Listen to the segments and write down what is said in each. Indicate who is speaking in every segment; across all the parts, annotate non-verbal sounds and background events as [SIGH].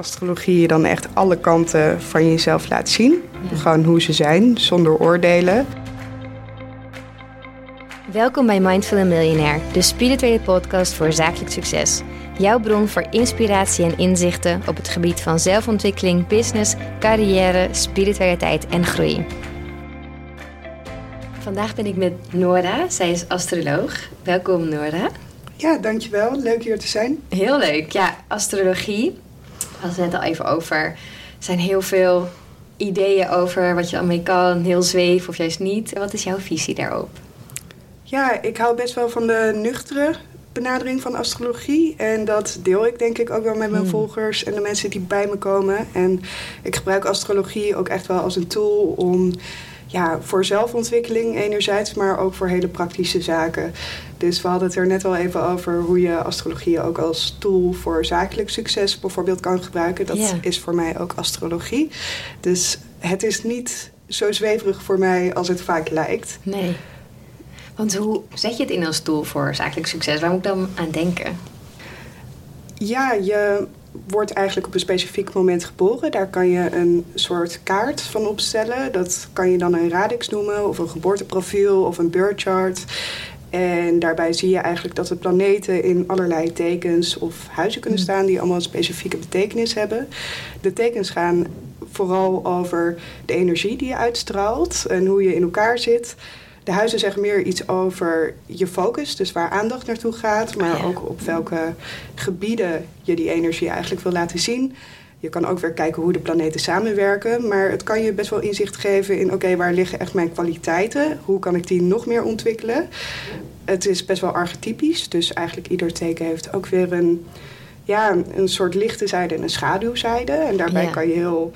Speaker 1: astrologie je dan echt alle kanten van jezelf laat zien. Gewoon hoe ze zijn, zonder oordelen.
Speaker 2: Welkom bij Mindful Millionaire, de spirituele podcast voor zakelijk succes. Jouw bron voor inspiratie en inzichten op het gebied van zelfontwikkeling, business, carrière, spiritualiteit en groei. Vandaag ben ik met Nora, zij is astroloog. Welkom Nora.
Speaker 1: Ja, dankjewel. Leuk hier te zijn.
Speaker 2: Heel leuk. Ja, astrologie. We hadden het net al even over. Er zijn heel veel ideeën over wat je ermee kan, heel zweef of juist niet. Wat is jouw visie daarop?
Speaker 1: Ja, ik hou best wel van de nuchtere benadering van astrologie. En dat deel ik denk ik ook wel met mijn
Speaker 2: Hmm.
Speaker 1: volgers en de mensen die bij me komen. En ik gebruik astrologie ook echt wel als een tool om ja, voor zelfontwikkeling enerzijds, maar ook voor hele praktische zaken. Dus we hadden het er net al even over hoe je astrologie ook als tool voor zakelijk succes bijvoorbeeld kan gebruiken. Dat is voor mij ook astrologie. Dus het is niet zo zweverig voor mij als het vaak lijkt.
Speaker 2: Nee. Want hoe zet je het in als doel voor zakelijk succes? Waar moet ik dan aan denken?
Speaker 1: Ja, je wordt eigenlijk op een specifiek moment geboren. Daar kan je een soort kaart van opstellen. Dat kan je dan een radix noemen, of een geboorteprofiel, of een birth chart. En daarbij zie je eigenlijk dat de planeten in allerlei tekens of huizen kunnen staan die allemaal een specifieke betekenis hebben. De tekens gaan vooral over de energie die je uitstraalt en hoe je in elkaar zit. De huizen zeggen meer iets over je focus, dus waar aandacht naartoe gaat, maar
Speaker 2: Ja.
Speaker 1: ook op welke gebieden je die energie eigenlijk wil laten zien. Je kan ook weer kijken hoe de planeten samenwerken, maar het kan je best wel inzicht geven in: oké, waar liggen echt mijn kwaliteiten? Hoe kan ik die nog meer ontwikkelen? Het is best wel archetypisch, dus eigenlijk ieder teken heeft ook weer een, ja, een soort lichte zijde en een schaduwzijde. En daarbij
Speaker 2: Ja.
Speaker 1: kan je heel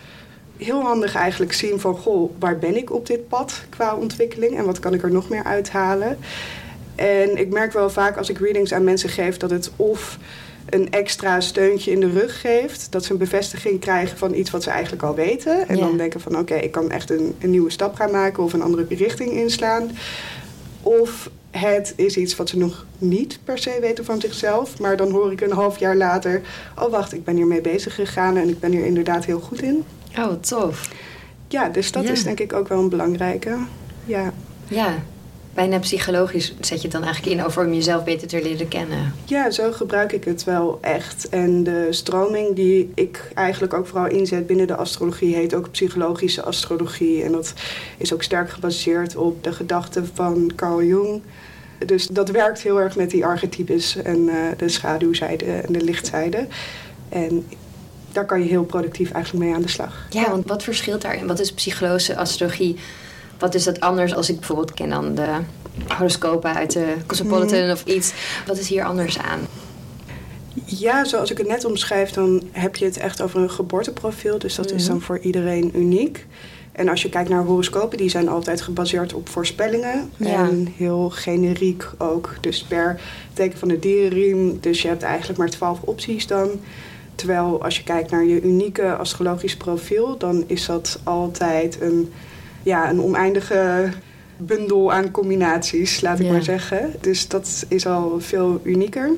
Speaker 1: heel handig eigenlijk zien van... goh, waar ben ik op dit pad qua ontwikkeling... en wat kan ik er nog meer uithalen. En ik merk wel vaak als ik readings aan mensen geef... dat het of een extra steuntje in de rug geeft... dat ze een bevestiging krijgen van iets wat ze eigenlijk al weten... en
Speaker 2: Ja.
Speaker 1: dan denken van oké, ik kan echt een, een nieuwe stap gaan maken... of een andere richting inslaan. Of het is iets wat ze nog niet per se weten van zichzelf... maar dan hoor ik een half jaar later... oh wacht, ik ben hiermee bezig gegaan... en ik ben hier inderdaad heel goed in...
Speaker 2: Oh, tof.
Speaker 1: Ja, dus dat
Speaker 2: Ja.
Speaker 1: is denk ik ook wel een belangrijke. Ja.
Speaker 2: Ja. Bijna psychologisch zet je het dan eigenlijk in over om jezelf beter te leren kennen.
Speaker 1: ja, zo gebruik ik het wel echt. En de stroming die ik eigenlijk ook vooral inzet binnen de astrologie heet ook psychologische astrologie. En dat is ook sterk gebaseerd op de gedachten van Carl Jung. Dus dat werkt heel erg met die archetypes en eh, de schaduwzijde en de lichtzijde. En daar kan je heel productief eigenlijk mee aan de slag.
Speaker 2: Ja, want wat verschilt daarin? Wat is psychologische astrologie? Wat is dat anders als ik bijvoorbeeld ken dan de horoscopen uit de Cosmopolitan of iets? Wat is hier anders aan?
Speaker 1: Ja, zoals ik het net omschrijf, dan heb je het echt over een geboorteprofiel. Dus dat is
Speaker 2: Mhm.
Speaker 1: dan voor iedereen uniek. En als je kijkt naar horoscopen, die zijn altijd gebaseerd op voorspellingen.
Speaker 2: Ja.
Speaker 1: En heel generiek ook. Dus per teken van de dierenriem. Dus je hebt eigenlijk maar twaalf opties dan. Terwijl als je kijkt naar je unieke astrologisch profiel, dan is dat altijd een, ja, een oneindige bundel aan combinaties, laat ik
Speaker 2: Ja.
Speaker 1: maar zeggen. Dus dat is al veel unieker.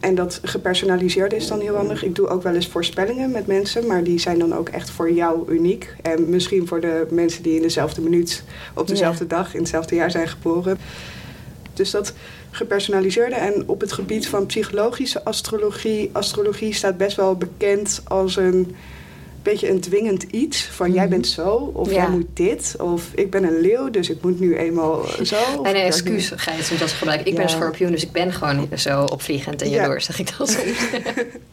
Speaker 1: En dat gepersonaliseerde is dan heel handig. Ik doe ook wel eens voorspellingen met mensen, maar die zijn dan ook echt voor jou uniek. En misschien voor de mensen die in dezelfde minuut, op dezelfde dag, in hetzelfde jaar zijn geboren. Dus dat gepersonaliseerde. En op het gebied van psychologische astrologie, astrologie staat best wel bekend als een beetje een dwingend iets. Van jij bent zo, of
Speaker 2: Ja.
Speaker 1: jij moet dit, of ik ben een leeuw, dus ik moet nu eenmaal zo. [LAUGHS] ik
Speaker 2: een excuus ga je soms als gebruiken. Ik ben schorpioen, dus ik ben gewoon zo opvliegend en
Speaker 1: Ja.
Speaker 2: jaloers, zeg ik dan soms. [LAUGHS]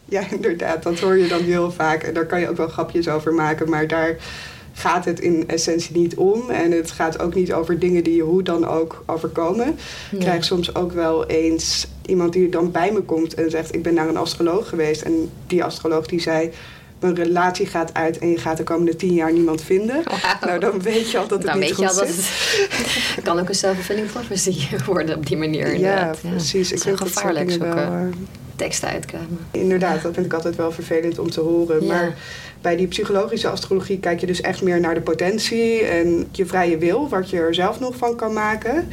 Speaker 1: Ja, inderdaad. Dat hoor je dan heel vaak. En daar kan je ook wel grapjes over maken. Maar daar gaat het in essentie niet om. En het gaat ook niet over dingen die je hoe dan ook overkomen. Ik krijg soms ook wel eens iemand die dan bij me komt en zegt... ik ben naar een astroloog geweest. En die astroloog die zei... mijn relatie gaat uit en je gaat de komende tien jaar niemand vinden. Nou, dan weet je al dat het
Speaker 2: dan
Speaker 1: niet
Speaker 2: weet je
Speaker 1: goed
Speaker 2: al dat het [LAUGHS] kan ook een self-fulfilling prophecy [LAUGHS] worden op die manier.
Speaker 1: Ja,
Speaker 2: inderdaad.
Speaker 1: precies.
Speaker 2: Het
Speaker 1: Ik vind
Speaker 2: gevaarlijk,
Speaker 1: wel... eh,
Speaker 2: teksten uitkramen.
Speaker 1: Inderdaad, dat vind ik altijd wel vervelend om te horen.
Speaker 2: Ja.
Speaker 1: Maar bij die psychologische astrologie kijk je dus echt meer naar de potentie en je vrije wil, wat je er zelf nog van kan maken.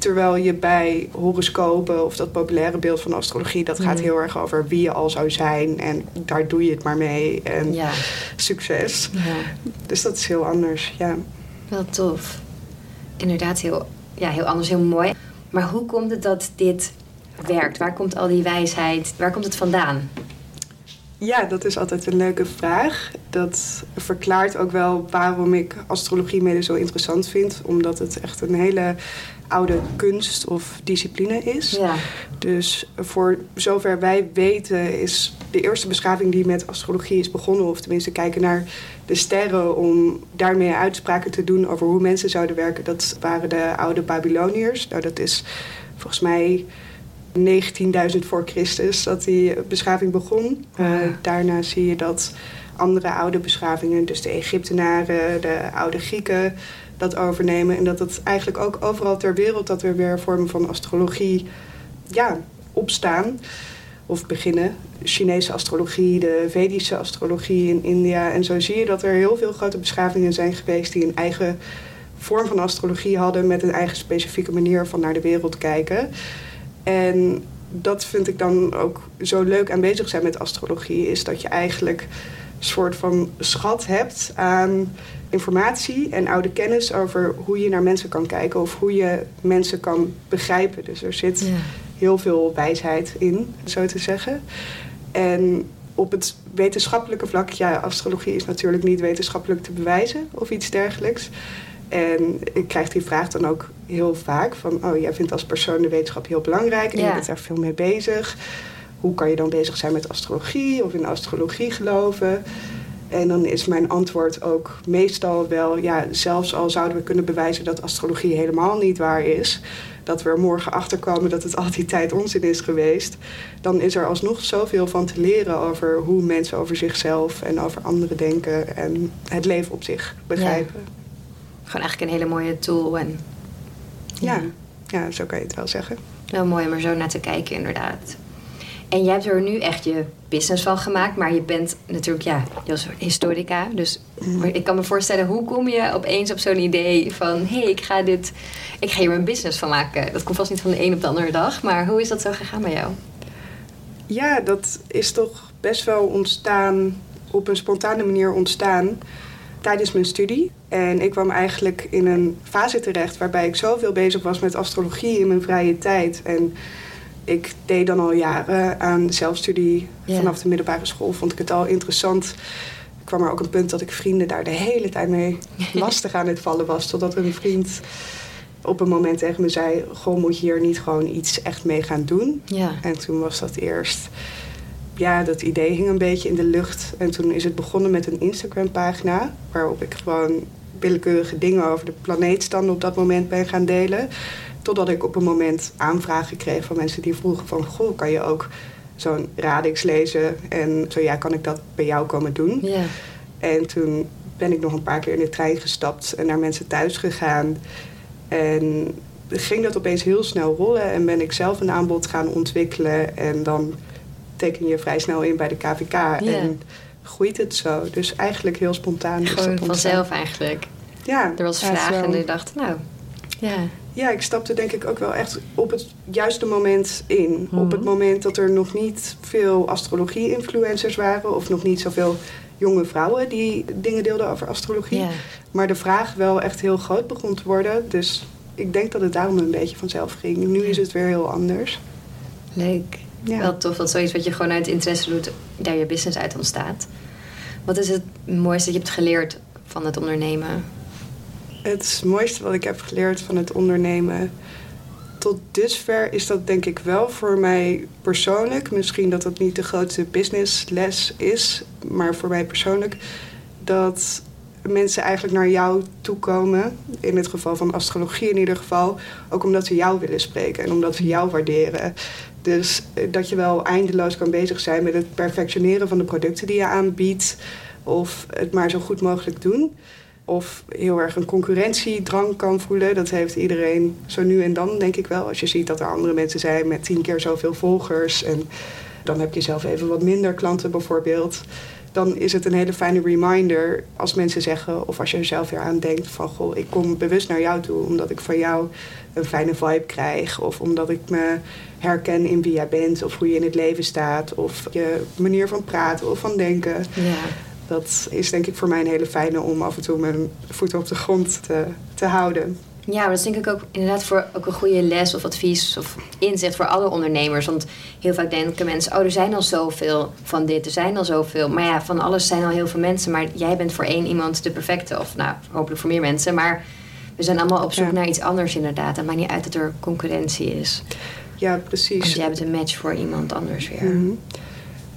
Speaker 1: Terwijl je bij horoscopen of dat populaire beeld van astrologie, dat gaat
Speaker 2: Mm.
Speaker 1: heel erg over wie je al zou zijn en daar doe je het maar mee en
Speaker 2: Ja.
Speaker 1: succes.
Speaker 2: ja,
Speaker 1: Dus dat is heel anders, ja.
Speaker 2: wel tof. Inderdaad, heel, ja, heel anders, heel mooi. Maar hoe komt het dat dit werkt? Waar komt al die wijsheid, waar komt het vandaan?
Speaker 1: Ja, dat is altijd een leuke vraag. Dat verklaart ook wel waarom ik astrologie mede zo interessant vind. Omdat het echt een hele oude kunst of discipline is.
Speaker 2: Ja,
Speaker 1: Dus voor zover wij weten is de eerste beschaving die met astrologie is begonnen... of tenminste kijken naar de sterren om daarmee uitspraken te doen... over hoe mensen zouden werken, dat waren de oude Babyloniërs. Nou, dat is volgens mij 19.000 voor Christus dat die beschaving begon. Eh,
Speaker 2: Ah.
Speaker 1: daarna zie je dat andere oude beschavingen, dus de Egyptenaren, de oude Grieken, dat overnemen. En dat het eigenlijk ook overal ter wereld dat er weer vormen van astrologie ja, opstaan of beginnen. Chinese astrologie, de Vedische astrologie in India. En zo zie je dat er heel veel grote beschavingen zijn geweest die een eigen vorm van astrologie hadden met een eigen specifieke manier van naar de wereld kijken. En dat vind ik dan ook zo leuk aan bezig zijn met astrologie, is dat je eigenlijk een soort van schat hebt aan informatie en oude kennis over hoe je naar mensen kan kijken of hoe je mensen kan begrijpen. Dus er zit
Speaker 2: ja.
Speaker 1: heel veel wijsheid in, zo te zeggen. En op het wetenschappelijke vlak, ja, astrologie is natuurlijk niet wetenschappelijk te bewijzen of iets dergelijks. En ik krijg die vraag dan ook heel vaak van, oh, jij vindt als persoon de wetenschap heel belangrijk en
Speaker 2: Ja.
Speaker 1: je bent daar veel mee bezig. Hoe kan je dan bezig zijn met astrologie of in astrologie geloven? En dan is mijn antwoord ook meestal wel, ja, zelfs al zouden we kunnen bewijzen dat astrologie helemaal niet waar is, dat we er morgen achter komen dat het al die tijd onzin is geweest, dan is er alsnog zoveel van te leren over hoe mensen over zichzelf en over anderen denken en het leven op zich begrijpen.
Speaker 2: Gewoon eigenlijk een hele mooie tool en
Speaker 1: Ja, ja, zo kan je het wel zeggen.
Speaker 2: wel mooi om er zo naar te kijken inderdaad. En jij hebt er nu echt je business van gemaakt, maar je bent natuurlijk, ja, historica. Dus maar ik kan me voorstellen, hoe kom je opeens op zo'n idee van... hé, hey, ik ga dit, ik ga hier mijn business van maken. Dat komt vast niet van de een op de andere dag, maar hoe is dat zo gegaan bij jou?
Speaker 1: Ja, dat is toch best wel ontstaan, op een spontane manier ontstaan tijdens mijn studie. En ik kwam eigenlijk in een fase terecht waarbij ik zoveel bezig was met astrologie in mijn vrije tijd. En ik deed dan al jaren aan zelfstudie vanaf de middelbare school. Vond ik het al interessant. Er kwam er ook een punt dat ik vrienden daar de hele tijd mee [LAUGHS] lastig aan het vallen was. Totdat een vriend op een moment tegen me zei... Goh, moet je hier niet gewoon iets echt mee gaan doen?
Speaker 2: Ja.
Speaker 1: En toen was dat eerst... Ja, dat idee hing een beetje in de lucht. En toen is het begonnen met een Instagram-pagina... waarop ik gewoon willekeurige dingen over de planeetstanden op dat moment ben gaan delen. Totdat ik op een moment aanvragen kreeg van mensen die vroegen van... Goh, kan je ook zo'n radix lezen? En zo ja, kan ik dat bij jou komen doen?
Speaker 2: Ja.
Speaker 1: En toen ben ik nog een paar keer in de trein gestapt en naar mensen thuis gegaan. En ging dat opeens heel snel rollen en ben ik zelf een aanbod gaan ontwikkelen. En dan teken je vrij snel in bij de KVK en groeit het zo. Dus eigenlijk heel spontaan.
Speaker 2: Gewoon vanzelf eigenlijk.
Speaker 1: Ja,
Speaker 2: Er was vraag en je dacht, nou, ja.
Speaker 1: Ja, ik stapte denk ik ook wel echt op het juiste moment in.
Speaker 2: Mhm.
Speaker 1: Op het moment dat er nog niet veel astrologie-influencers waren... of nog niet zoveel jonge vrouwen die dingen deelden over astrologie. Maar de vraag wel echt heel groot begon te worden. Dus ik denk dat het daarom een beetje vanzelf ging. Nu is het weer heel anders.
Speaker 2: Leuk.
Speaker 1: Ja.
Speaker 2: Wel tof dat zoiets wat je gewoon uit interesse doet, daar je business uit ontstaat. Wat is het mooiste dat je hebt geleerd van het ondernemen?
Speaker 1: Het mooiste wat ik heb geleerd van het ondernemen tot dusver is dat denk ik wel voor mij persoonlijk. Misschien dat dat niet de grootste businessles is, maar voor mij persoonlijk dat mensen eigenlijk naar jou toe komen. In het geval van astrologie in ieder geval. Ook omdat ze jou willen spreken en omdat ze jou waarderen. Dus eh, dat je wel eindeloos kan bezig zijn met het perfectioneren van de producten die je aanbiedt. Of het maar zo goed mogelijk doen. Of heel erg een concurrentiedrang kan voelen. Dat heeft iedereen zo nu en dan, denk ik wel. Als je ziet dat er andere mensen zijn met tien keer zoveel volgers. En dan heb je zelf even wat minder klanten bijvoorbeeld. Dan is het een hele fijne reminder als mensen zeggen, of als je er zelf weer aan denkt van goh, ik kom bewust naar jou toe omdat ik van jou een fijne vibe krijg. Of omdat ik me herken in wie jij bent of hoe je in het leven staat. Of je manier van praten of van denken.
Speaker 2: Ja.
Speaker 1: Dat is denk ik voor mij een hele fijne om af en toe mijn voeten op de grond te, te houden.
Speaker 2: Ja, maar dat is denk ik ook inderdaad voor ook een goede les of advies of inzicht voor alle ondernemers. Want heel vaak denken mensen, oh er zijn al zoveel van dit, er zijn al zoveel. Maar ja, van alles zijn al heel veel mensen. Maar jij bent voor één iemand de perfecte. Of nou, hopelijk voor meer mensen. Maar we zijn allemaal op zoek naar iets anders inderdaad. Het maakt niet uit dat er concurrentie is.
Speaker 1: Ja, precies.
Speaker 2: Want jij bent een match voor iemand anders weer.
Speaker 1: Mhm.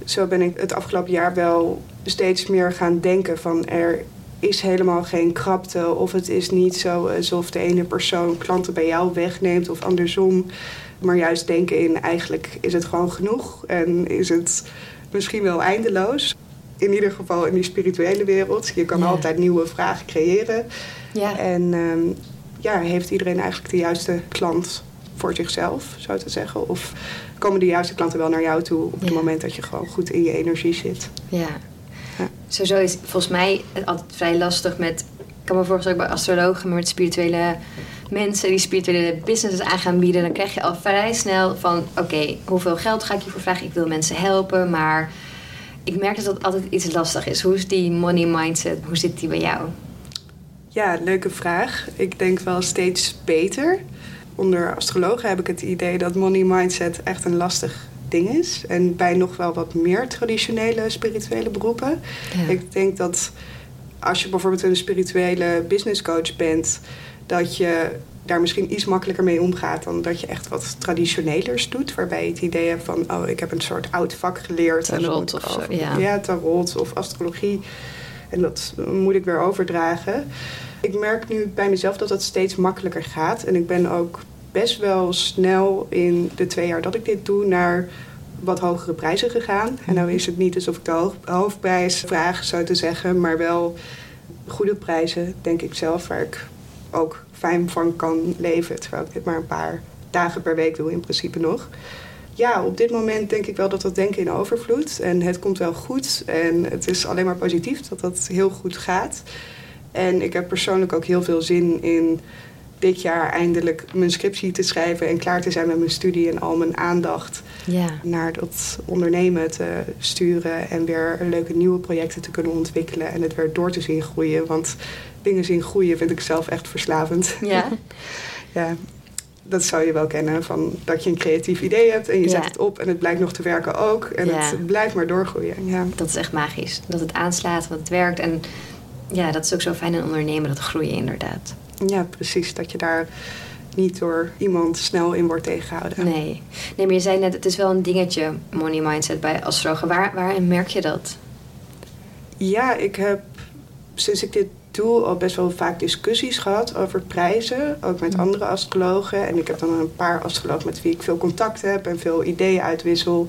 Speaker 1: Zo ben ik het afgelopen jaar wel steeds meer gaan denken van er is helemaal geen krapte. Of het is niet zo alsof de ene persoon klanten bij jou wegneemt of andersom. Maar juist denken in eigenlijk is het gewoon genoeg en is het misschien wel eindeloos. In ieder geval in die spirituele wereld. Je kan altijd nieuwe vragen creëren.
Speaker 2: Ja.
Speaker 1: En ehm, ja, heeft iedereen eigenlijk de juiste klant voor zichzelf, zou te zeggen? Of komen de juiste klanten wel naar jou toe op het moment dat je gewoon goed in je energie zit?
Speaker 2: Ja. Sowieso is volgens mij altijd vrij lastig met... Ik kan me voorstellen bij astrologen, maar met spirituele mensen die spirituele businesses aan gaan bieden, dan krijg je al vrij snel van: oké, hoeveel geld ga ik hiervoor vragen? Ik wil mensen helpen, maar ik merk dat dat altijd iets lastig is. Hoe is die money mindset? Hoe zit die bij jou?
Speaker 1: Ja, leuke vraag. Ik denk wel steeds beter. Onder astrologen heb ik het idee dat money mindset echt een lastig ding is. En bij nog wel wat meer traditionele spirituele beroepen. Ik denk dat als je bijvoorbeeld een spirituele business coach bent, dat je daar misschien iets makkelijker mee omgaat dan dat je echt wat traditionelers doet. Waarbij je het idee hebt van, oh, ik heb een soort oud vak geleerd.
Speaker 2: Tarot of zo, ja.
Speaker 1: Ja, tarot of astrologie. En dat moet ik weer overdragen. Ik merk nu bij mezelf dat dat steeds makkelijker gaat. En ik ben ook best wel snel in de twee jaar dat ik dit doe naar wat hogere prijzen gegaan. En nou is het niet alsof ik de hoofdprijs vraag, zou te zeggen, maar wel goede prijzen, denk ik zelf, waar ik ook fijn van kan leven. Terwijl ik dit maar een paar dagen per week doe, in principe nog. Ja, op dit moment denk ik wel dat dat denken in overvloed. En het komt wel goed. En het is alleen maar positief dat dat heel goed gaat. En ik heb persoonlijk ook heel veel zin in dit jaar eindelijk mijn scriptie te schrijven en klaar te zijn met mijn studie en al mijn aandacht
Speaker 2: ja.
Speaker 1: naar dat ondernemen te sturen en weer leuke nieuwe projecten te kunnen ontwikkelen en het weer door te zien groeien. Want dingen zien groeien vind ik zelf echt verslavend.
Speaker 2: Ja. [LAUGHS]
Speaker 1: ja. Dat zou je wel kennen, van dat je een creatief idee hebt en je zet het op en het blijkt nog te werken ook. En het blijft maar doorgroeien. Ja.
Speaker 2: Dat is echt magisch. Dat het aanslaat, dat het werkt. En ja, dat is ook zo fijn in ondernemen, dat groeien inderdaad.
Speaker 1: Ja, precies. Dat je daar niet door iemand snel in wordt tegengehouden.
Speaker 2: Nee. nee, maar je zei net, het is wel een dingetje, money mindset bij astrologen. Waar, waarin merk je dat?
Speaker 1: Ja, ik heb sinds ik dit doe al best wel vaak discussies gehad over prijzen. Ook met mm. andere astrologen. En ik heb dan een paar astrologen met wie ik veel contact heb en veel ideeën uitwissel.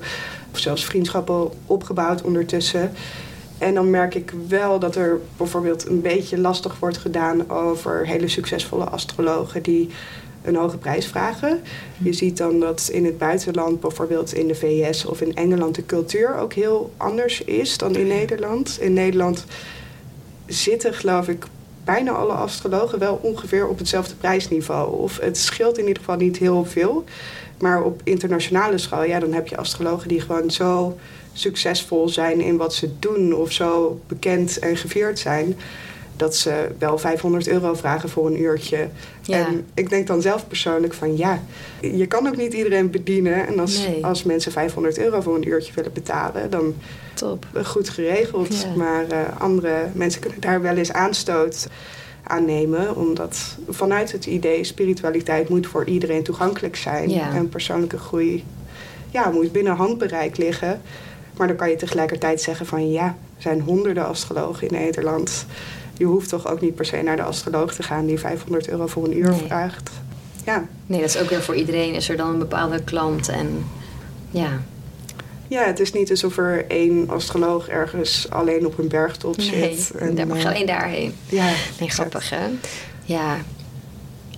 Speaker 1: Of zelfs vriendschappen opgebouwd ondertussen. En dan merk ik wel dat er bijvoorbeeld een beetje lastig wordt gedaan over hele succesvolle astrologen die een hoge prijs vragen. Je ziet dan dat in het buitenland, bijvoorbeeld in de VS of in Engeland, de cultuur ook heel anders is dan in Nederland. In Nederland zitten, geloof ik, bijna alle astrologen wel ongeveer op hetzelfde prijsniveau. Of het scheelt in ieder geval niet heel veel. Maar op internationale schaal, ja, dan heb je astrologen die gewoon zo succesvol zijn in wat ze doen of zo bekend en gevierd zijn, dat ze wel 500 euro vragen voor een uurtje. En ik denk dan zelf persoonlijk van ja, je kan ook niet iedereen bedienen. En als, als mensen 500 euro voor een uurtje willen betalen, dan
Speaker 2: Top.
Speaker 1: goed geregeld. Maar uh, andere mensen kunnen daar wel eens aanstoot aannemen. Omdat vanuit het idee spiritualiteit moet voor iedereen toegankelijk zijn. En persoonlijke groei ja, moet binnen handbereik liggen. Maar dan kan je tegelijkertijd zeggen van ja, er zijn honderden astrologen in Nederland. Je hoeft toch ook niet per se naar de astroloog te gaan die 500 euro voor een uur vraagt. Ja.
Speaker 2: Nee, dat is ook weer voor iedereen. Is er dan een bepaalde klant en ja.
Speaker 1: Ja, het is niet alsof er één astroloog ergens alleen op een bergtop zit.
Speaker 2: Nee, daar mag je alleen daarheen.
Speaker 1: Ja,
Speaker 2: nee, grappig hè? Ja.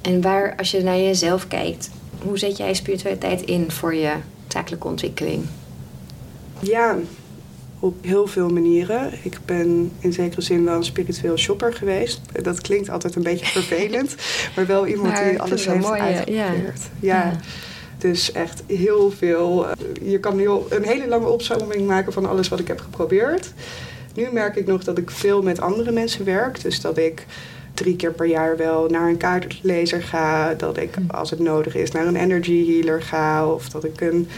Speaker 2: En waar, als je naar jezelf kijkt, hoe zet jij spiritualiteit in voor je zakelijke ontwikkeling?
Speaker 1: Ja, op heel veel manieren. Ik ben in zekere zin wel een spiritueel shopper geweest. Dat klinkt altijd een beetje vervelend, [LAUGHS] maar wel iemand
Speaker 2: Maar
Speaker 1: die alles heeft
Speaker 2: mooi,
Speaker 1: uitgeprobeerd.
Speaker 2: ja.
Speaker 1: Dus echt heel veel. Je kan nu al een hele lange opzomming maken van alles wat ik heb geprobeerd. Nu merk ik nog dat ik veel met andere mensen werk. Dus dat ik drie keer per jaar wel naar een kaartlezer ga. Dat ik,
Speaker 2: Hm.
Speaker 1: als het nodig is, naar een energy healer ga. Of dat ik een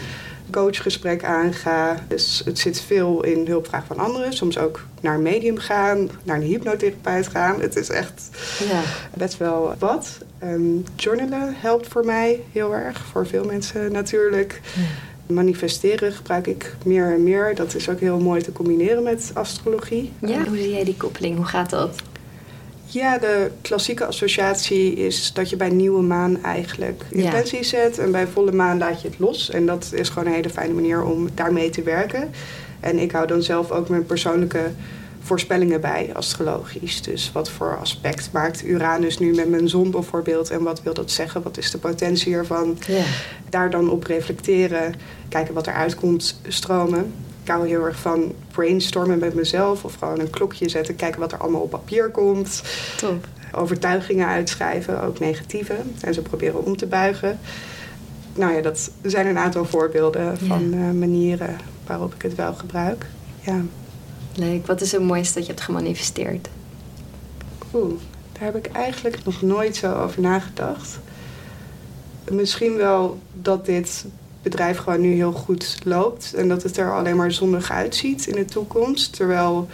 Speaker 1: coachgesprek aanga. Dus het zit veel in hulpvraag van anderen. Soms ook naar een medium gaan, naar een hypnotherapeut gaan. Het is echt
Speaker 2: Ja.
Speaker 1: best wel wat. Ehm, journalen helpt voor mij heel erg. Voor veel mensen natuurlijk. Manifesteren gebruik ik meer en meer. Dat is ook heel mooi te combineren met astrologie.
Speaker 2: ja. Hoe zie jij die koppeling? Hoe gaat dat?
Speaker 1: Ja, de klassieke associatie is dat je bij nieuwe maan eigenlijk
Speaker 2: Ja.
Speaker 1: intentie zet. En bij volle maan laat je het los. En dat is gewoon een hele fijne manier om daarmee te werken. En ik hou dan zelf ook mijn persoonlijke voorspellingen bij, astrologisch. Dus wat voor aspect maakt Uranus nu met mijn zon bijvoorbeeld? En wat wil dat zeggen? Wat is de potentie ervan?
Speaker 2: Ja.
Speaker 1: Daar dan op reflecteren, kijken wat eruit komt stromen. Hou heel erg van brainstormen met mezelf of gewoon een klokje zetten, kijken wat er allemaal op papier komt.
Speaker 2: Top.
Speaker 1: Overtuigingen uitschrijven, ook negatieve, en ze proberen om te buigen. Nou ja, dat zijn een aantal voorbeelden
Speaker 2: Ja.
Speaker 1: van eh, manieren waarop ik het wel gebruik. Ja,
Speaker 2: Leuk. Wat is het mooiste dat je hebt gemanifesteerd?
Speaker 1: oeh, daar heb ik eigenlijk nog nooit zo over nagedacht. Misschien wel dat dit bedrijf gewoon nu heel goed loopt en dat het er alleen maar zonnig uitziet in de toekomst. Terwijl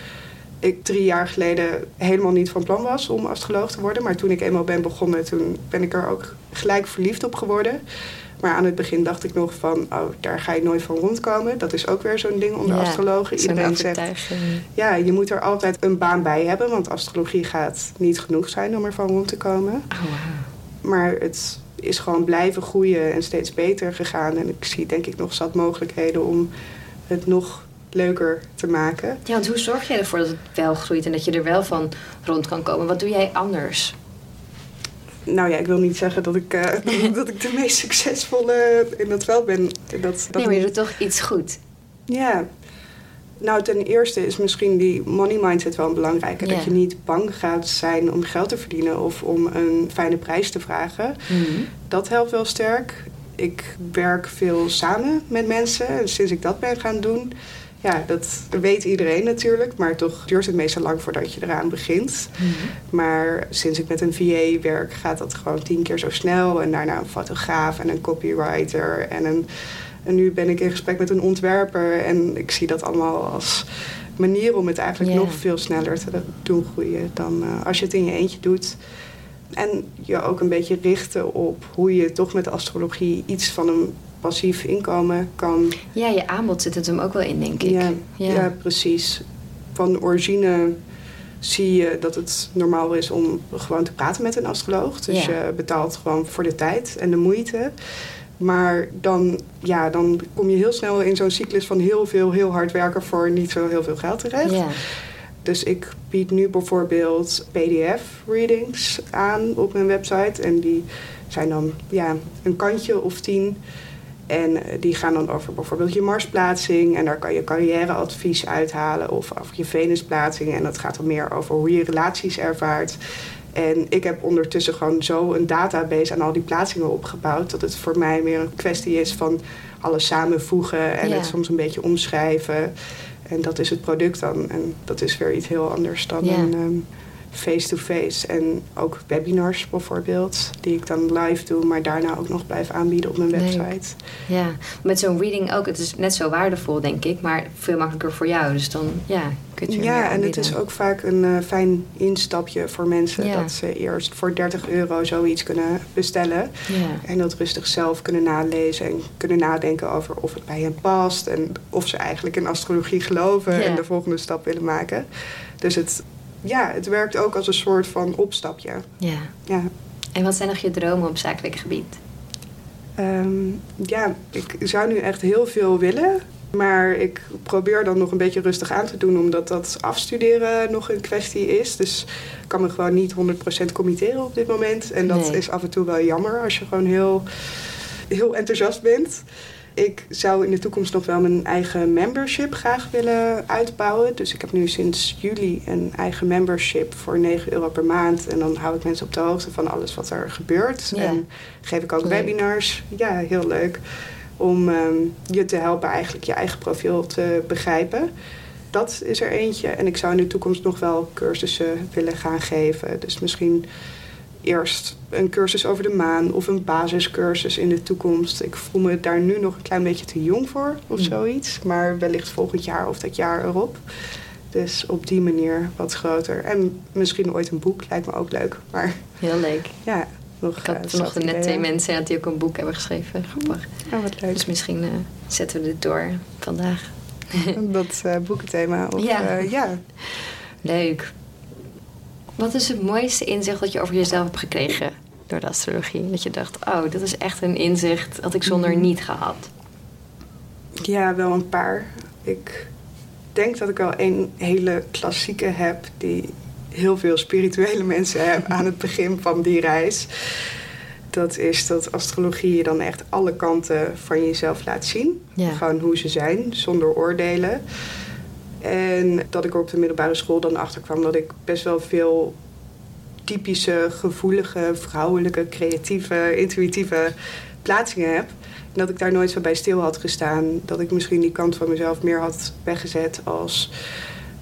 Speaker 1: ik drie jaar geleden helemaal niet van plan was om astroloog te worden. Maar toen ik eenmaal ben begonnen, toen ben ik er ook gelijk verliefd op geworden. Maar aan het begin dacht ik nog van, oh, daar ga je nooit van rondkomen. Dat is ook weer zo'n ding onder
Speaker 2: Ja,
Speaker 1: astrologen. Iedereen zegt, ja, je moet er altijd een baan bij hebben. Want astrologie gaat niet genoeg zijn om er van rond te komen.
Speaker 2: Oh.
Speaker 1: Maar het is gewoon blijven groeien en steeds beter gegaan. En ik zie denk ik nog zat mogelijkheden om het nog leuker te maken.
Speaker 2: Ja, want hoe zorg jij ervoor dat het wel groeit en dat je er wel van rond kan komen? Wat doe jij anders?
Speaker 1: Nou ja, ik wil niet zeggen dat ik, eh, [LAUGHS] dat ik de meest succesvolle in dat veld ben. Dat, dat
Speaker 2: nee, maar je doet toch iets goed?
Speaker 1: Ja. Nou, ten eerste is misschien die money mindset wel een belangrijke.
Speaker 2: Ja.
Speaker 1: Dat je niet bang gaat zijn om geld te verdienen of om een fijne prijs te vragen. Dat helpt wel sterk. Ik werk veel samen met mensen. En sinds ik dat ben gaan doen, ja, dat weet iedereen natuurlijk. Maar toch duurt het meestal lang voordat je eraan begint. Maar sinds ik met een VA werk, gaat dat gewoon tien keer zo snel. En daarna een fotograaf en een copywriter. En, een, en nu ben ik in gesprek met een ontwerper. En ik zie dat allemaal als manier om het eigenlijk nog veel sneller te doen groeien dan eh, als je het in je eentje doet. En je ook een beetje richten op hoe je toch met de astrologie iets van een passief inkomen kan.
Speaker 2: Ja, je aanbod zit het hem ook wel in, denk ik.
Speaker 1: Ja,
Speaker 2: Ja.
Speaker 1: ja. precies. Van origine zie je dat het normaal is om gewoon te praten met een astroloog. Dus
Speaker 2: Ja.
Speaker 1: je betaalt gewoon voor de tijd en de moeite. Maar dan, ja, dan kom je heel snel in zo'n cyclus van heel veel, heel hard werken voor niet zo heel veel geld terecht.
Speaker 2: Ja.
Speaker 1: Dus ik bied nu bijvoorbeeld PDF-readings aan op mijn website. En die zijn dan ja, een kantje of tien. En die gaan dan over bijvoorbeeld je Marsplaatsing. En daar kan je carrièreadvies uithalen. Of over je Venusplaatsing. En dat gaat dan meer over hoe je relaties ervaart. En ik heb ondertussen gewoon zo een database aan al die plaatsingen opgebouwd. Dat het voor mij meer een kwestie is van alles samenvoegen. En
Speaker 2: Ja.
Speaker 1: het soms een beetje omschrijven. En dat is het product dan. En dat is weer iets heel anders dan
Speaker 2: Ja.
Speaker 1: een ehm, face-to-face. En ook webinars bijvoorbeeld, die ik dan live doe, maar daarna ook nog blijf aanbieden op mijn
Speaker 2: Leuk.
Speaker 1: website.
Speaker 2: ja. Met zo'n reading ook. Het is net zo waardevol, denk ik. Maar veel makkelijker voor jou. Dus dan, ja, je
Speaker 1: Ja, en het is ook vaak een eh, fijn instapje voor mensen
Speaker 2: Ja.
Speaker 1: dat ze eerst voor 30 euro zoiets kunnen bestellen.
Speaker 2: Ja.
Speaker 1: En dat rustig zelf kunnen nalezen en kunnen nadenken over of het bij hen past. En of ze eigenlijk in astrologie geloven
Speaker 2: Ja.
Speaker 1: en de volgende stap willen maken. Dus het, ja, het werkt ook als een soort van opstapje.
Speaker 2: ja.
Speaker 1: Ja,
Speaker 2: En wat zijn nog je dromen op zakelijk gebied?
Speaker 1: Ehm, ja, ik zou nu echt heel veel willen. Maar ik probeer dan nog een beetje rustig aan te doen, omdat dat afstuderen nog een kwestie is. Dus ik kan me gewoon niet 100% committeren op dit moment. En dat
Speaker 2: Nee.
Speaker 1: is af en toe wel jammer als je gewoon heel, heel enthousiast bent. Ik zou in de toekomst nog wel mijn eigen membership graag willen uitbouwen. Dus ik heb nu sinds juli een eigen membership voor 9 euro per maand. En dan hou ik mensen op de hoogte van alles wat er gebeurt.
Speaker 2: Ja.
Speaker 1: En geef ik ook
Speaker 2: Leuk.
Speaker 1: webinars. Ja, heel leuk. Om ehm, je te helpen eigenlijk je eigen profiel te begrijpen. Dat is er eentje. En ik zou in de toekomst nog wel cursussen willen gaan geven. Dus misschien eerst een cursus over de maan of een basiscursus in de toekomst. Ik voel me daar nu nog een klein beetje te jong voor of
Speaker 2: Mm.
Speaker 1: zoiets. Maar wellicht volgend jaar of dat jaar erop. Dus op die manier wat groter. En misschien ooit een boek, lijkt me ook leuk. Maar
Speaker 2: Heel leuk.
Speaker 1: ja, nog
Speaker 2: Ik had
Speaker 1: eh, zat
Speaker 2: net twee mensen ja, die ook een boek hebben geschreven. Grappig.
Speaker 1: Oh, wat leuk.
Speaker 2: Dus misschien eh, zetten we dit door vandaag. [LAUGHS]
Speaker 1: dat eh, boekenthema. Of,
Speaker 2: Ja.
Speaker 1: ja. ja.
Speaker 2: Leuk. Wat is het mooiste inzicht dat je over jezelf hebt gekregen door de astrologie? Dat je dacht, oh, dat is echt een inzicht dat ik zonder
Speaker 1: Mhm.
Speaker 2: niet gehad.
Speaker 1: Ja, wel een paar. Ik denk dat ik wel een hele klassieke heb die heel veel spirituele [LAUGHS] mensen hebben aan het begin van die reis. Dat is dat astrologie je dan echt alle kanten van jezelf laat zien.
Speaker 2: Ja.
Speaker 1: Gewoon hoe ze zijn, zonder oordelen. En dat ik op de middelbare school dan achter kwam dat ik best wel veel typische, gevoelige, vrouwelijke, creatieve, intuïtieve plaatsingen heb. En dat ik daar nooit zo bij stil had gestaan. Dat ik misschien die kant van mezelf meer had weggezet als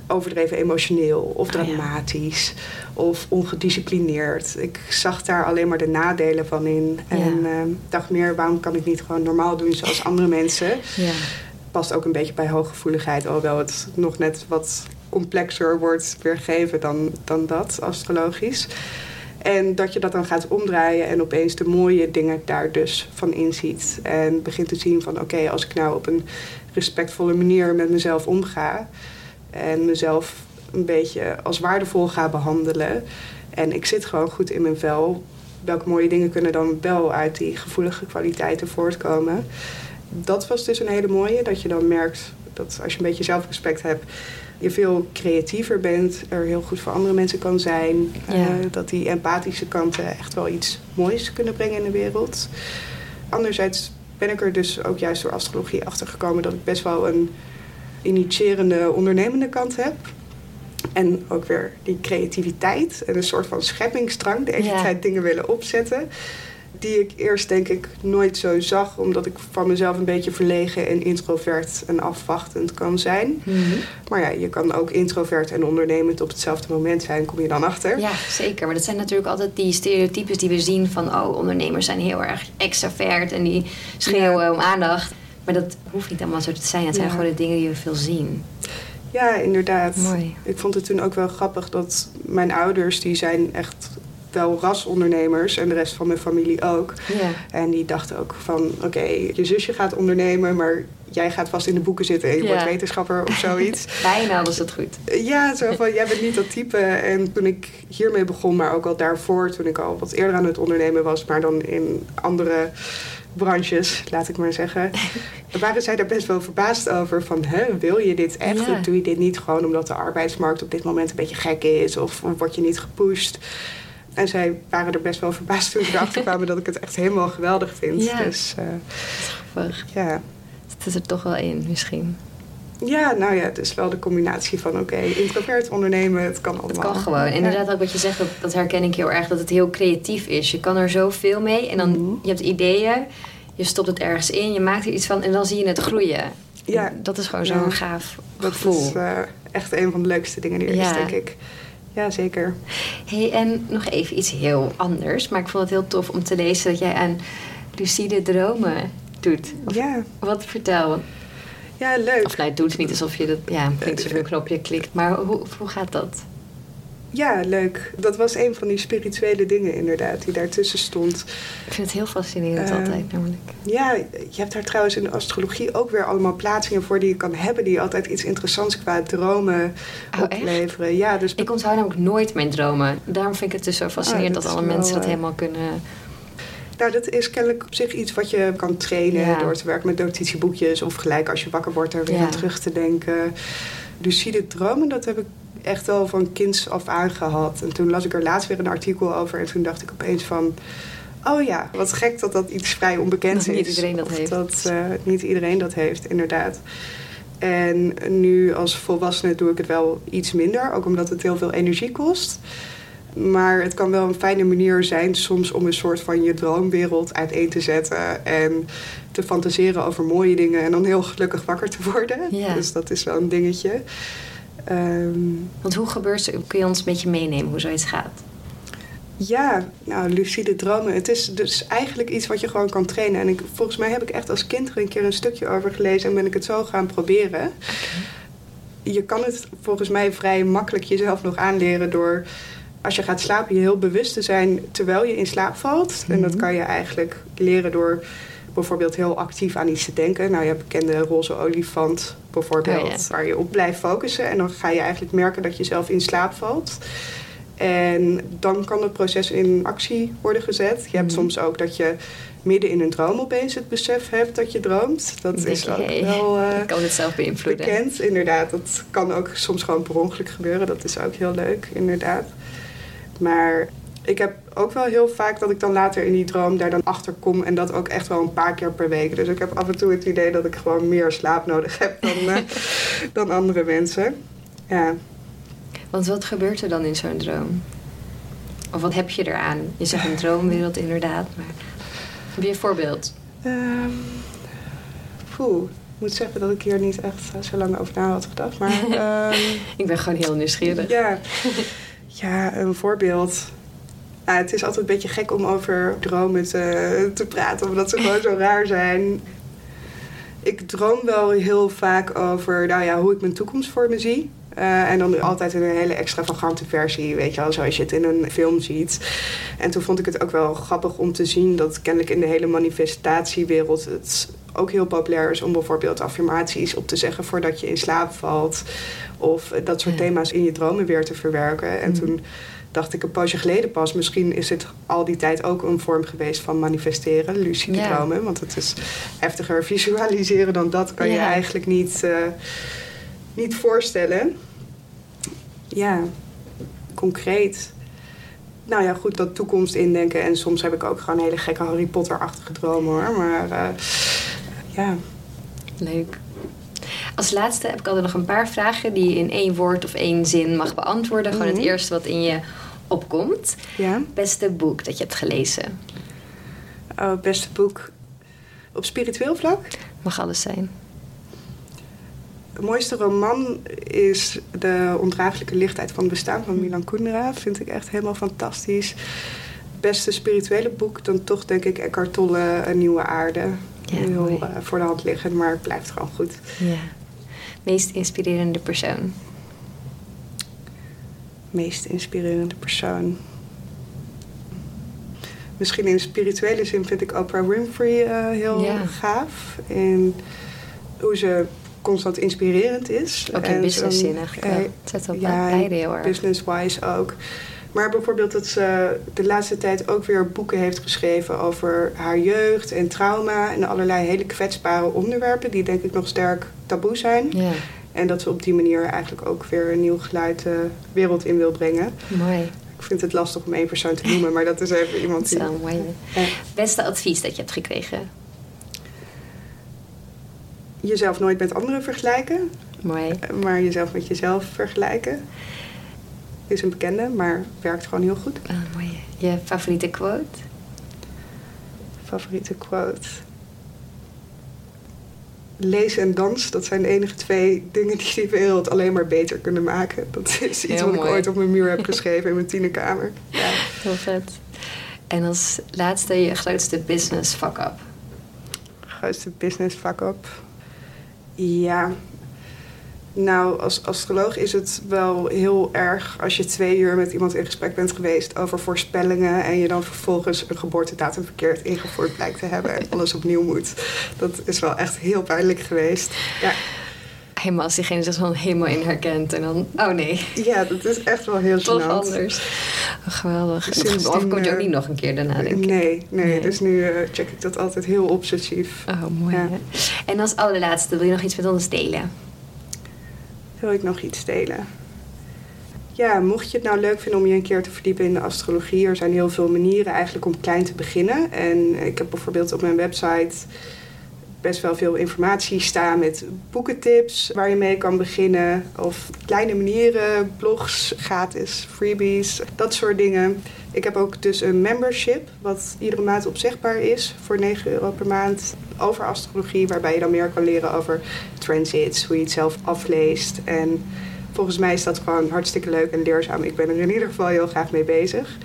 Speaker 1: overdreven emotioneel of
Speaker 2: Ah, ja.
Speaker 1: dramatisch of ongedisciplineerd. Ik zag daar alleen maar de nadelen van in. En eh, dacht meer, waarom kan ik niet gewoon normaal doen zoals andere mensen?
Speaker 2: Ja.
Speaker 1: Past ook een beetje bij hooggevoeligheid, alhoewel het nog net wat complexer wordt weergegeven dan, dan dat, astrologisch. En dat je dat dan gaat omdraaien en opeens de mooie dingen daar dus van inziet. En begint te zien van oké, als ik nou op een respectvolle manier met mezelf omga en mezelf een beetje als waardevol ga behandelen en ik zit gewoon goed in mijn vel, welke mooie dingen kunnen dan wel uit die gevoelige kwaliteiten voortkomen? Dat was dus een hele mooie, dat je dan merkt dat als je een beetje zelfrespect hebt, je veel creatiever bent, er heel goed voor andere mensen kan zijn.
Speaker 2: Ja.
Speaker 1: eh, dat die empathische kanten echt wel iets moois kunnen brengen in de wereld. Anderzijds ben ik er dus ook juist door astrologie achter gekomen dat ik best wel een initiërende, ondernemende kant heb. En ook weer die creativiteit en een soort van scheppingsdrang, de hele
Speaker 2: Ja.
Speaker 1: tijd dingen willen opzetten. Die ik eerst denk ik nooit zo zag, omdat ik van mezelf een beetje verlegen en introvert en afwachtend kan zijn.
Speaker 2: Mhm.
Speaker 1: Maar ja, je kan ook introvert en ondernemend op hetzelfde moment zijn, kom je dan achter.
Speaker 2: Ja, zeker. Maar dat zijn natuurlijk altijd die stereotypes die we zien van... oh, ondernemers zijn heel erg extravert en die schreeuwen
Speaker 1: Ja.
Speaker 2: om aandacht. Maar dat hoeft niet allemaal zo te zijn. Het zijn
Speaker 1: Ja.
Speaker 2: gewoon de dingen die we veel zien.
Speaker 1: Ja, inderdaad.
Speaker 2: Mooi.
Speaker 1: Ik vond het toen ook wel grappig dat mijn ouders, die zijn echt wel rasondernemers en de rest van mijn familie ook.
Speaker 2: Ja.
Speaker 1: En die dachten ook van, oké, je zusje gaat ondernemen, maar jij gaat vast in de boeken zitten en je
Speaker 2: Ja.
Speaker 1: wordt wetenschapper of zoiets. [LAUGHS]
Speaker 2: Bijna was het goed.
Speaker 1: Ja, zo van, jij bent niet dat type. En toen ik hiermee begon, maar ook al daarvoor, toen ik al wat eerder aan het ondernemen was, maar dan in andere branches, laat ik maar zeggen, [LAUGHS] waren zij daar best wel verbaasd over. Van, hè, wil je dit echt?
Speaker 2: Ja.
Speaker 1: Of doe je dit niet gewoon omdat de arbeidsmarkt op dit moment een beetje gek is? Of, of word je niet gepusht? En zij waren er best wel verbaasd toen ze [LAUGHS] erachter kwamen dat ik het echt helemaal geweldig vind.
Speaker 2: Ja.
Speaker 1: Dus eh,
Speaker 2: Grappig.
Speaker 1: ja.
Speaker 2: Het is er toch wel in, misschien.
Speaker 1: Ja, nou ja, het is wel de combinatie van oké, introvert ondernemen, het kan
Speaker 2: Het
Speaker 1: allemaal.
Speaker 2: kan gewoon. Inderdaad, ook wat je zegt, dat, dat herken ik heel erg. Dat het heel creatief is. Je kan er zoveel mee. En dan,
Speaker 1: Mhm.
Speaker 2: je hebt ideeën. Je stopt het ergens in. Je maakt er iets van. En dan zie je het groeien.
Speaker 1: Ja.
Speaker 2: Dat is gewoon
Speaker 1: Ja.
Speaker 2: zo'n gaaf
Speaker 1: Dat
Speaker 2: gevoel.
Speaker 1: is eh, echt een van de leukste dingen die er
Speaker 2: Ja.
Speaker 1: is, denk ik. Ja, zeker.
Speaker 2: Hey, en nog even iets heel anders. Maar ik vond het heel tof om te lezen dat jij aan lucide dromen doet. Of,
Speaker 1: Ja,
Speaker 2: Wat vertel?
Speaker 1: Ja leuk.
Speaker 2: Of nee, het doet niet alsof je dat... Ja, je een knopje klikt. Maar hoe, hoe gaat dat?
Speaker 1: Ja, leuk. Dat was een van die spirituele dingen inderdaad, die daartussen stond.
Speaker 2: Ik vind het heel fascinerend
Speaker 1: Eh,
Speaker 2: altijd, namelijk.
Speaker 1: Ja, je hebt daar trouwens in de astrologie ook weer allemaal plaatsingen voor die je kan hebben... die altijd iets interessants qua dromen
Speaker 2: Oh, echt?
Speaker 1: opleveren. Ja, dus
Speaker 2: Ik onthoud namelijk nooit mijn dromen. Daarom vind ik het dus zo fascinerend
Speaker 1: Ah, dat
Speaker 2: dat, alle
Speaker 1: wel,
Speaker 2: mensen dat
Speaker 1: eh,
Speaker 2: helemaal kunnen...
Speaker 1: Nou, dat is kennelijk op zich iets wat je kan trainen
Speaker 2: Ja.
Speaker 1: door te werken met notitieboekjes of gelijk als je wakker wordt er weer
Speaker 2: Ja.
Speaker 1: aan terug te denken. Lucide dromen, dat heb ik echt wel van kinds af aan gehad. En toen las ik er laatst weer een artikel over en toen dacht ik opeens van, Oh ja, wat gek dat dat iets vrij onbekend
Speaker 2: Dat
Speaker 1: is.
Speaker 2: niet iedereen dat
Speaker 1: Of
Speaker 2: heeft.
Speaker 1: Dat eh, niet iedereen dat heeft, inderdaad. En nu als volwassene doe ik het wel iets minder, ook omdat het heel veel energie kost. Maar het kan wel een fijne manier zijn soms om een soort van je droomwereld uiteen te zetten. En te fantaseren over mooie dingen en dan heel gelukkig wakker te worden.
Speaker 2: Ja.
Speaker 1: Dus dat is wel een dingetje. Ehm,
Speaker 2: Want hoe gebeurt het? Kun je ons een beetje meenemen hoe zoiets gaat?
Speaker 1: Ja, nou, lucide dromen. Het is dus eigenlijk iets wat je gewoon kan trainen. En ik, volgens mij heb ik echt als kind er een keer een stukje over gelezen en ben ik het zo gaan proberen. Je kan het volgens mij vrij makkelijk jezelf nog aanleren door als je gaat slapen je heel bewust te zijn terwijl je in slaap valt. En dat
Speaker 2: Mhm.
Speaker 1: kan je eigenlijk leren door bijvoorbeeld heel actief aan iets te denken. Nou, je hebt bekende roze olifant bijvoorbeeld,
Speaker 2: Oh
Speaker 1: waar je op blijft focussen. En dan ga je eigenlijk merken dat je zelf in slaap valt. En dan kan het proces in actie worden gezet. Je hebt
Speaker 2: Mhm.
Speaker 1: soms ook dat je midden in een droom opeens het besef hebt dat je droomt. Dat is ook
Speaker 2: hey,
Speaker 1: wel [LAUGHS] eh,
Speaker 2: ik kan het zelf beïnvloeden.
Speaker 1: bekend. Inderdaad, dat kan ook soms gewoon per ongeluk gebeuren. Dat is ook heel leuk, inderdaad. Maar ik heb ook wel heel vaak dat ik dan later in die droom daar dan achter kom. En dat ook echt wel een paar keer per week. Dus ik heb af en toe het idee dat ik gewoon meer slaap nodig heb dan, eh, [LAUGHS] dan andere mensen. Ja.
Speaker 2: Want wat gebeurt er dan in zo'n droom? Of wat heb je eraan? Je zegt een droomwereld inderdaad, maar heb je een voorbeeld?
Speaker 1: Ehm poeh, ik moet zeggen dat ik hier niet echt zo lang over na had gedacht. Maar [LAUGHS] ehm,
Speaker 2: Ik ben gewoon heel nieuwsgierig.
Speaker 1: ja. Ja, een voorbeeld. Het is altijd een beetje gek om over dromen te, te praten, omdat ze gewoon zo [LAUGHS] raar zijn. Ik droom wel heel vaak over nou ja, hoe ik mijn toekomst voor me zie. Eh, en dan altijd in een hele extravagante versie, weet je wel, zoals je het in een film ziet. En toen vond ik het ook wel grappig om te zien dat kennelijk in de hele manifestatiewereld het ook heel populair is om bijvoorbeeld affirmaties op te zeggen voordat je in slaap valt. Of dat soort
Speaker 2: Ja.
Speaker 1: thema's in je dromen weer te verwerken. En
Speaker 2: Mhm.
Speaker 1: toen dacht ik een poosje geleden pas, misschien is het al die tijd ook een vorm geweest van manifesteren, lucide
Speaker 2: Ja.
Speaker 1: dromen. Want het is heftiger visualiseren dan dat kan je eigenlijk niet, eh, niet voorstellen. Ja, concreet. Nou ja, goed, dat toekomst indenken. En soms heb ik ook gewoon hele gekke Harry Potter-achtige dromen hoor. Maar eh, ja,
Speaker 2: Leuk. Als laatste heb ik altijd nog een paar vragen die je in één woord of één zin mag beantwoorden. Gewoon
Speaker 1: Mhm.
Speaker 2: het eerste wat in je opkomt.
Speaker 1: ja.
Speaker 2: Beste boek dat je hebt gelezen.
Speaker 1: Oh, beste boek op spiritueel vlak.
Speaker 2: Mag alles zijn.
Speaker 1: Het mooiste roman is De ondraaglijke lichtheid van het bestaan van Milan Kundera. Vind ik echt helemaal fantastisch. Beste spirituele boek, dan toch denk ik Eckhart Tolle, Een Nieuwe Aarde.
Speaker 2: Ja,
Speaker 1: Heel eh, voor de hand liggend, maar het blijft gewoon goed.
Speaker 2: Ja. Meest inspirerende persoon.
Speaker 1: Meest inspirerende persoon. Misschien in spirituele zin vind ik Oprah Winfrey eh, heel
Speaker 2: Ja.
Speaker 1: gaaf. En hoe ze constant inspirerend is.
Speaker 2: Ook in
Speaker 1: En
Speaker 2: business
Speaker 1: zo'n-
Speaker 2: zin eigenlijk
Speaker 1: eh.
Speaker 2: Het zet op
Speaker 1: ja,
Speaker 2: beide heel erg.
Speaker 1: business-wise ook. Maar bijvoorbeeld dat ze de laatste tijd ook weer boeken heeft geschreven over haar jeugd en trauma en allerlei hele kwetsbare onderwerpen die denk ik nog sterk taboe zijn.
Speaker 2: Ja,
Speaker 1: En dat ze op die manier eigenlijk ook weer een nieuw geluid de wereld in wil brengen.
Speaker 2: mooi.
Speaker 1: Ik vind het lastig om één persoon te noemen, maar dat is even
Speaker 2: Dat
Speaker 1: iemand
Speaker 2: is
Speaker 1: die.
Speaker 2: wel mooi.
Speaker 1: Ja.
Speaker 2: Beste advies dat je hebt gekregen.
Speaker 1: jezelf nooit met anderen vergelijken,
Speaker 2: Mooi.
Speaker 1: maar jezelf met jezelf vergelijken. Is een bekende, maar werkt gewoon heel goed.
Speaker 2: Ah, mooi. Je favoriete quote?
Speaker 1: Favoriete quote. Lezen en dans, dat zijn de enige twee dingen die de wereld alleen maar beter kunnen maken. Dat is iets
Speaker 2: Heel
Speaker 1: wat ik ooit op mijn muur heb geschreven in mijn tienerkamer. [LAUGHS] Ja.
Speaker 2: Heel vet. En als laatste je grootste business fuck-up.
Speaker 1: Grootste business fuck-up. Ja. Nou, als astroloog is het wel heel erg als je twee uur met iemand in gesprek bent geweest over voorspellingen en je dan vervolgens een geboortedatum verkeerd ingevoerd blijkt te hebben en alles opnieuw moet. Dat is wel echt heel pijnlijk geweest. Ja,
Speaker 2: Helemaal als diegene zich dan helemaal in herkent. En dan, oh nee,
Speaker 1: ja dat is echt wel heel
Speaker 2: toch
Speaker 1: gênant.
Speaker 2: anders. Oh, geweldig. Dat overkomt je ook
Speaker 1: eh,
Speaker 2: niet nog een keer daarna, denk ik.
Speaker 1: Nee, nee,
Speaker 2: Nee.
Speaker 1: dus nu eh, check ik dat altijd heel obsessief.
Speaker 2: Oh, mooi.
Speaker 1: Ja.
Speaker 2: En als allerlaatste, wil je nog iets met ons delen?
Speaker 1: Wil ik nog iets delen? ja, mocht je het nou leuk vinden om je een keer te verdiepen in de astrologie, er zijn heel veel manieren eigenlijk om klein te beginnen. En ik heb bijvoorbeeld op mijn website best wel veel informatie staan met boekentips waar je mee kan beginnen. Of kleine manieren, blogs, gratis, freebies, dat soort dingen. Ik heb ook dus een membership, wat iedere maand opzegbaar is voor 9 euro per maand. Over astrologie, waarbij je dan meer kan leren over transits, hoe je het zelf afleest. En volgens mij is dat gewoon hartstikke leuk en leerzaam. Ik ben er in ieder geval heel graag mee bezig.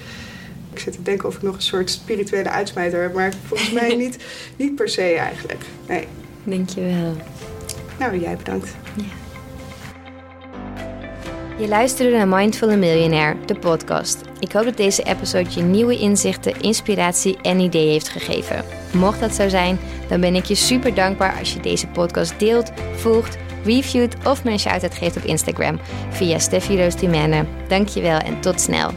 Speaker 1: Ik zit te denken of ik nog een soort spirituele uitsmijter heb, maar volgens mij [LAUGHS] niet, niet per se eigenlijk. Nee.
Speaker 2: Dankjewel.
Speaker 1: Nou, jij bedankt. Ja.
Speaker 2: Je luisterde naar Mindful Millionaire, de podcast. Ik hoop dat deze episode je nieuwe inzichten, inspiratie en ideeën heeft gegeven. Mocht dat zo zijn, dan ben ik je super dankbaar als je deze podcast deelt, volgt, reviewt of een shout-out geeft op Instagram via Steffi Roos Dankjewel en tot snel.